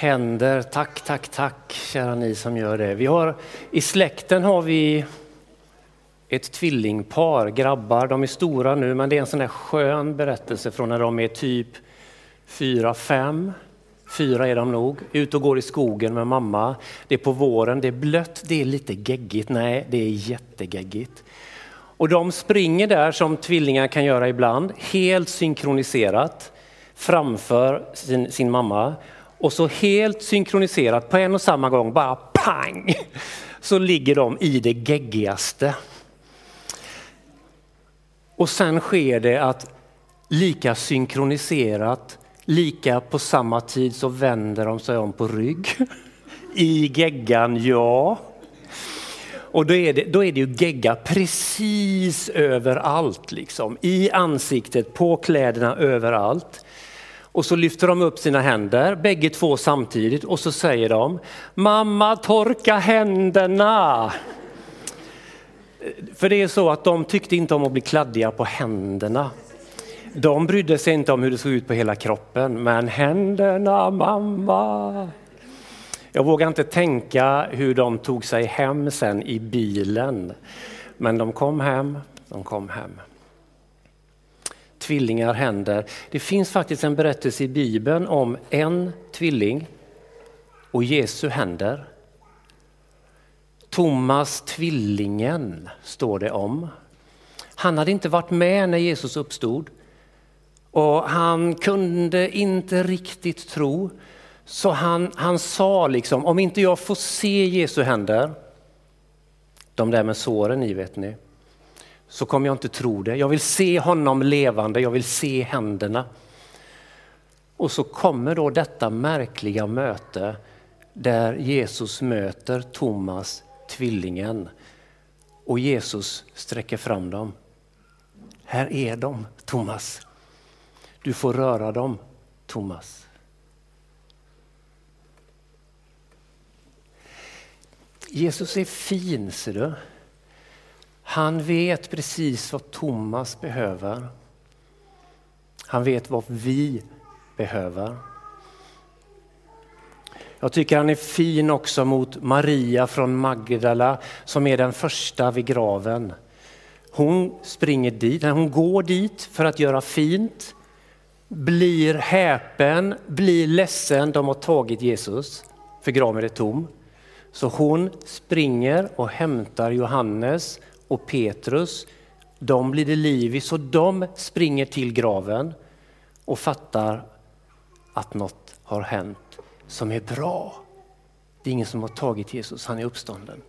Händer, tack, tack, tack, kära ni som gör det. Vi har, I släkten har vi ett tvillingpar, grabbar. De är stora nu, men det är en sån där skön berättelse från när de är typ fyra, fem. Fyra är de nog. Ut och går i skogen med mamma. Det är på våren, det är blött, det är lite geggigt. Nej, det är jättegeggigt. Och de springer där som tvillingar kan göra ibland, helt synkroniserat framför sin, sin mamma. Och så helt synkroniserat på en och samma gång, bara pang, så ligger de i det geggigaste. Och sen sker det att lika synkroniserat, lika på samma tid så vänder de sig om på rygg. I geggan, ja. Och då är, det, då är det ju gegga precis överallt, liksom. i ansiktet, på kläderna, överallt. Och så lyfter de upp sina händer, bägge två samtidigt, och så säger de Mamma torka händerna! För det är så att de tyckte inte om att bli kladdiga på händerna. De brydde sig inte om hur det såg ut på hela kroppen, men händerna mamma. Jag vågar inte tänka hur de tog sig hem sen i bilen. Men de kom hem, de kom hem. Tvillingar händer. Det finns faktiskt en berättelse i Bibeln om en tvilling och Jesu händer. Thomas tvillingen står det om. Han hade inte varit med när Jesus uppstod och han kunde inte riktigt tro. Så han, han sa liksom, om inte jag får se Jesu händer, de där med såren i vet ni, så kommer jag inte tro det. Jag vill se honom levande, jag vill se händerna. Och så kommer då detta märkliga möte där Jesus möter Thomas, tvillingen. Och Jesus sträcker fram dem. Här är de, Thomas. Du får röra dem, Thomas. Jesus är fin, ser du. Han vet precis vad Thomas behöver. Han vet vad vi behöver. Jag tycker han är fin också mot Maria från Magdala som är den första vid graven. Hon springer dit, hon går dit för att göra fint, blir häpen, blir ledsen, de har tagit Jesus för graven är tom. Så hon springer och hämtar Johannes och Petrus. De blir det liv i, så de springer till graven och fattar att något har hänt som är bra. Det är ingen som har tagit Jesus, han är uppstånden.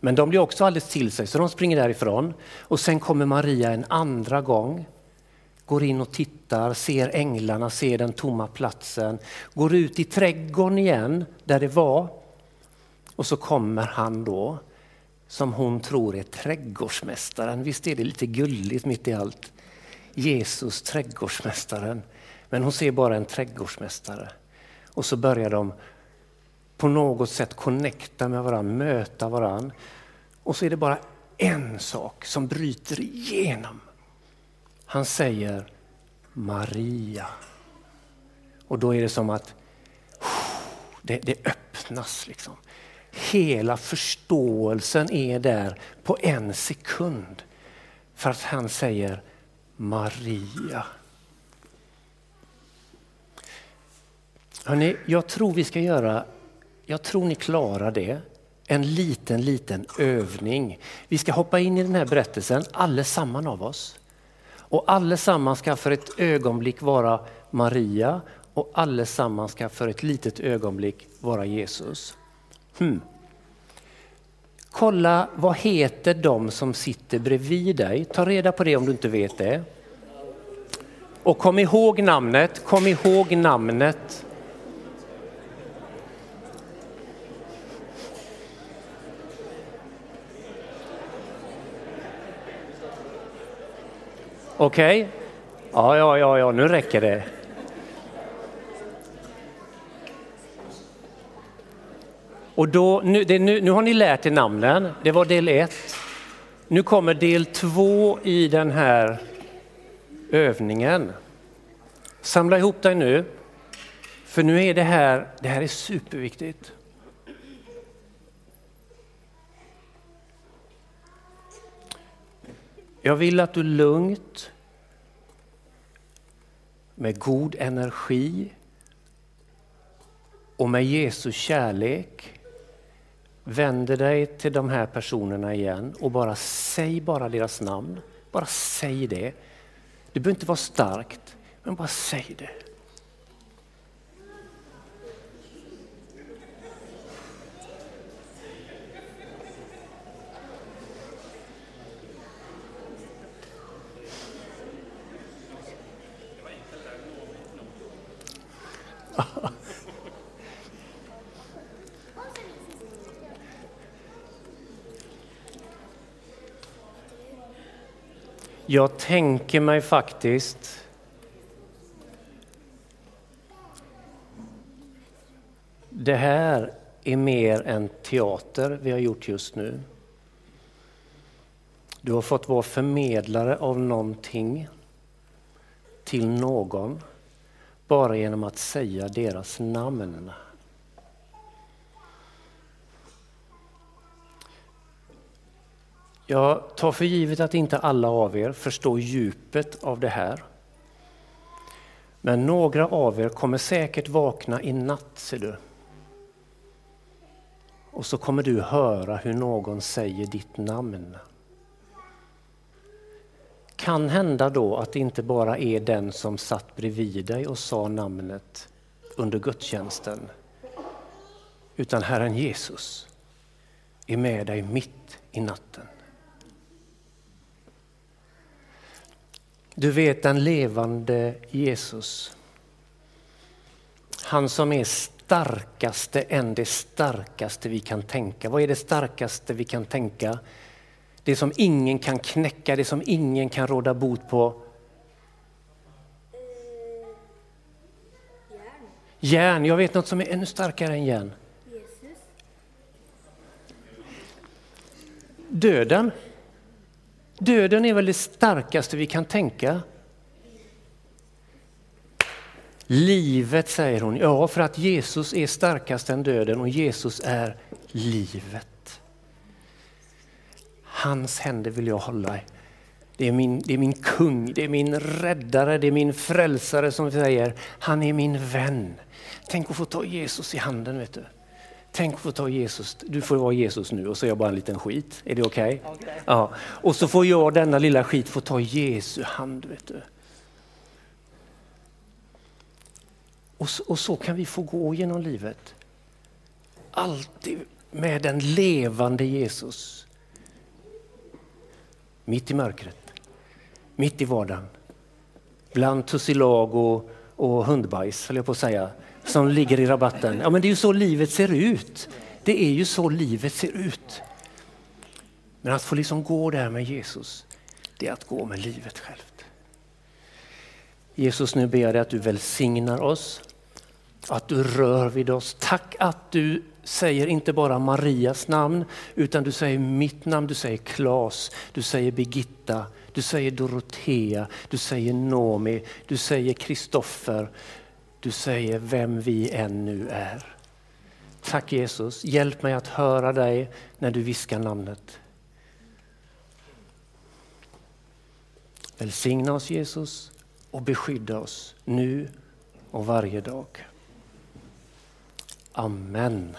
Men de blir också alldeles till sig så de springer därifrån. Och sen kommer Maria en andra gång, går in och tittar, ser änglarna, ser den tomma platsen, går ut i trädgården igen där det var. Och så kommer han då som hon tror är trädgårdsmästaren. Visst är det lite gulligt mitt i allt? Jesus, trädgårdsmästaren. Men hon ser bara en trädgårdsmästare. Och så börjar de på något sätt connecta med varandra, möta varandra. Och så är det bara en sak som bryter igenom. Han säger Maria. Och då är det som att det, det öppnas. Liksom. Hela förståelsen är där på en sekund. För att han säger Maria. Hörrni, jag tror vi ska göra, jag tror ni klarar det, en liten, liten övning. Vi ska hoppa in i den här berättelsen, allesamman av oss. Och allesammans ska för ett ögonblick vara Maria och allesammans ska för ett litet ögonblick vara Jesus. Hmm. Kolla, vad heter de som sitter bredvid dig? Ta reda på det om du inte vet det. Och kom ihåg namnet, kom ihåg namnet. Okej? Okay? Ja, ja, ja, ja, nu räcker det. Och då, nu, det, nu, nu har ni lärt er namnen, det var del ett. Nu kommer del två i den här övningen. Samla ihop dig nu. För nu är det här, det här är superviktigt. Jag vill att du lugnt, med god energi och med Jesu kärlek vänder dig till de här personerna igen och bara säg bara deras namn. Bara säg det. Det behöver inte vara starkt, men bara säg det. Jag tänker mig faktiskt Det här är mer än teater vi har gjort just nu. Du har fått vara förmedlare av någonting till någon bara genom att säga deras namn. Jag tar för givet att inte alla av er förstår djupet av det här. Men några av er kommer säkert vakna i natt, ser du. Och så kommer du höra hur någon säger ditt namn. Kan hända då att det inte bara är den som satt bredvid dig och sa namnet under gudstjänsten, utan Herren Jesus är med dig mitt i natten. Du vet den levande Jesus. Han som är starkaste än det starkaste vi kan tänka. Vad är det starkaste vi kan tänka? Det som ingen kan knäcka, det som ingen kan råda bot på. Järn. Jag vet något som är ännu starkare än järn. Döden. Döden är väl det starkaste vi kan tänka. Livet säger hon, ja för att Jesus är starkast än döden och Jesus är livet. Hans händer vill jag hålla i. Det är, min, det är min kung, det är min räddare, det är min frälsare som säger, han är min vän. Tänk att få ta Jesus i handen. vet du. Tänk få ta Jesus, du får vara Jesus nu och så är jag bara en liten skit. Är det okej? Okay? okay? Ja. Och så får jag denna lilla skit få ta Jesu hand. Vet du. Och så, och så kan vi få gå genom livet. Alltid med den levande Jesus. Mitt i mörkret, mitt i vardagen. Bland tussilag och, och hundbajs, höll jag på att säga som ligger i rabatten. Ja, men det är ju så livet ser ut. Det är ju så livet ser ut. Men att få liksom gå där med Jesus, det är att gå med livet självt. Jesus, nu ber jag dig att du välsignar oss, att du rör vid oss. Tack att du säger inte bara Marias namn, utan du säger mitt namn, du säger Klas, du säger Birgitta, du säger Dorotea, du säger Nomi, du säger Kristoffer, du säger vem vi än nu är. Tack Jesus, hjälp mig att höra dig när du viskar namnet. Välsigna oss Jesus och beskydda oss nu och varje dag. Amen.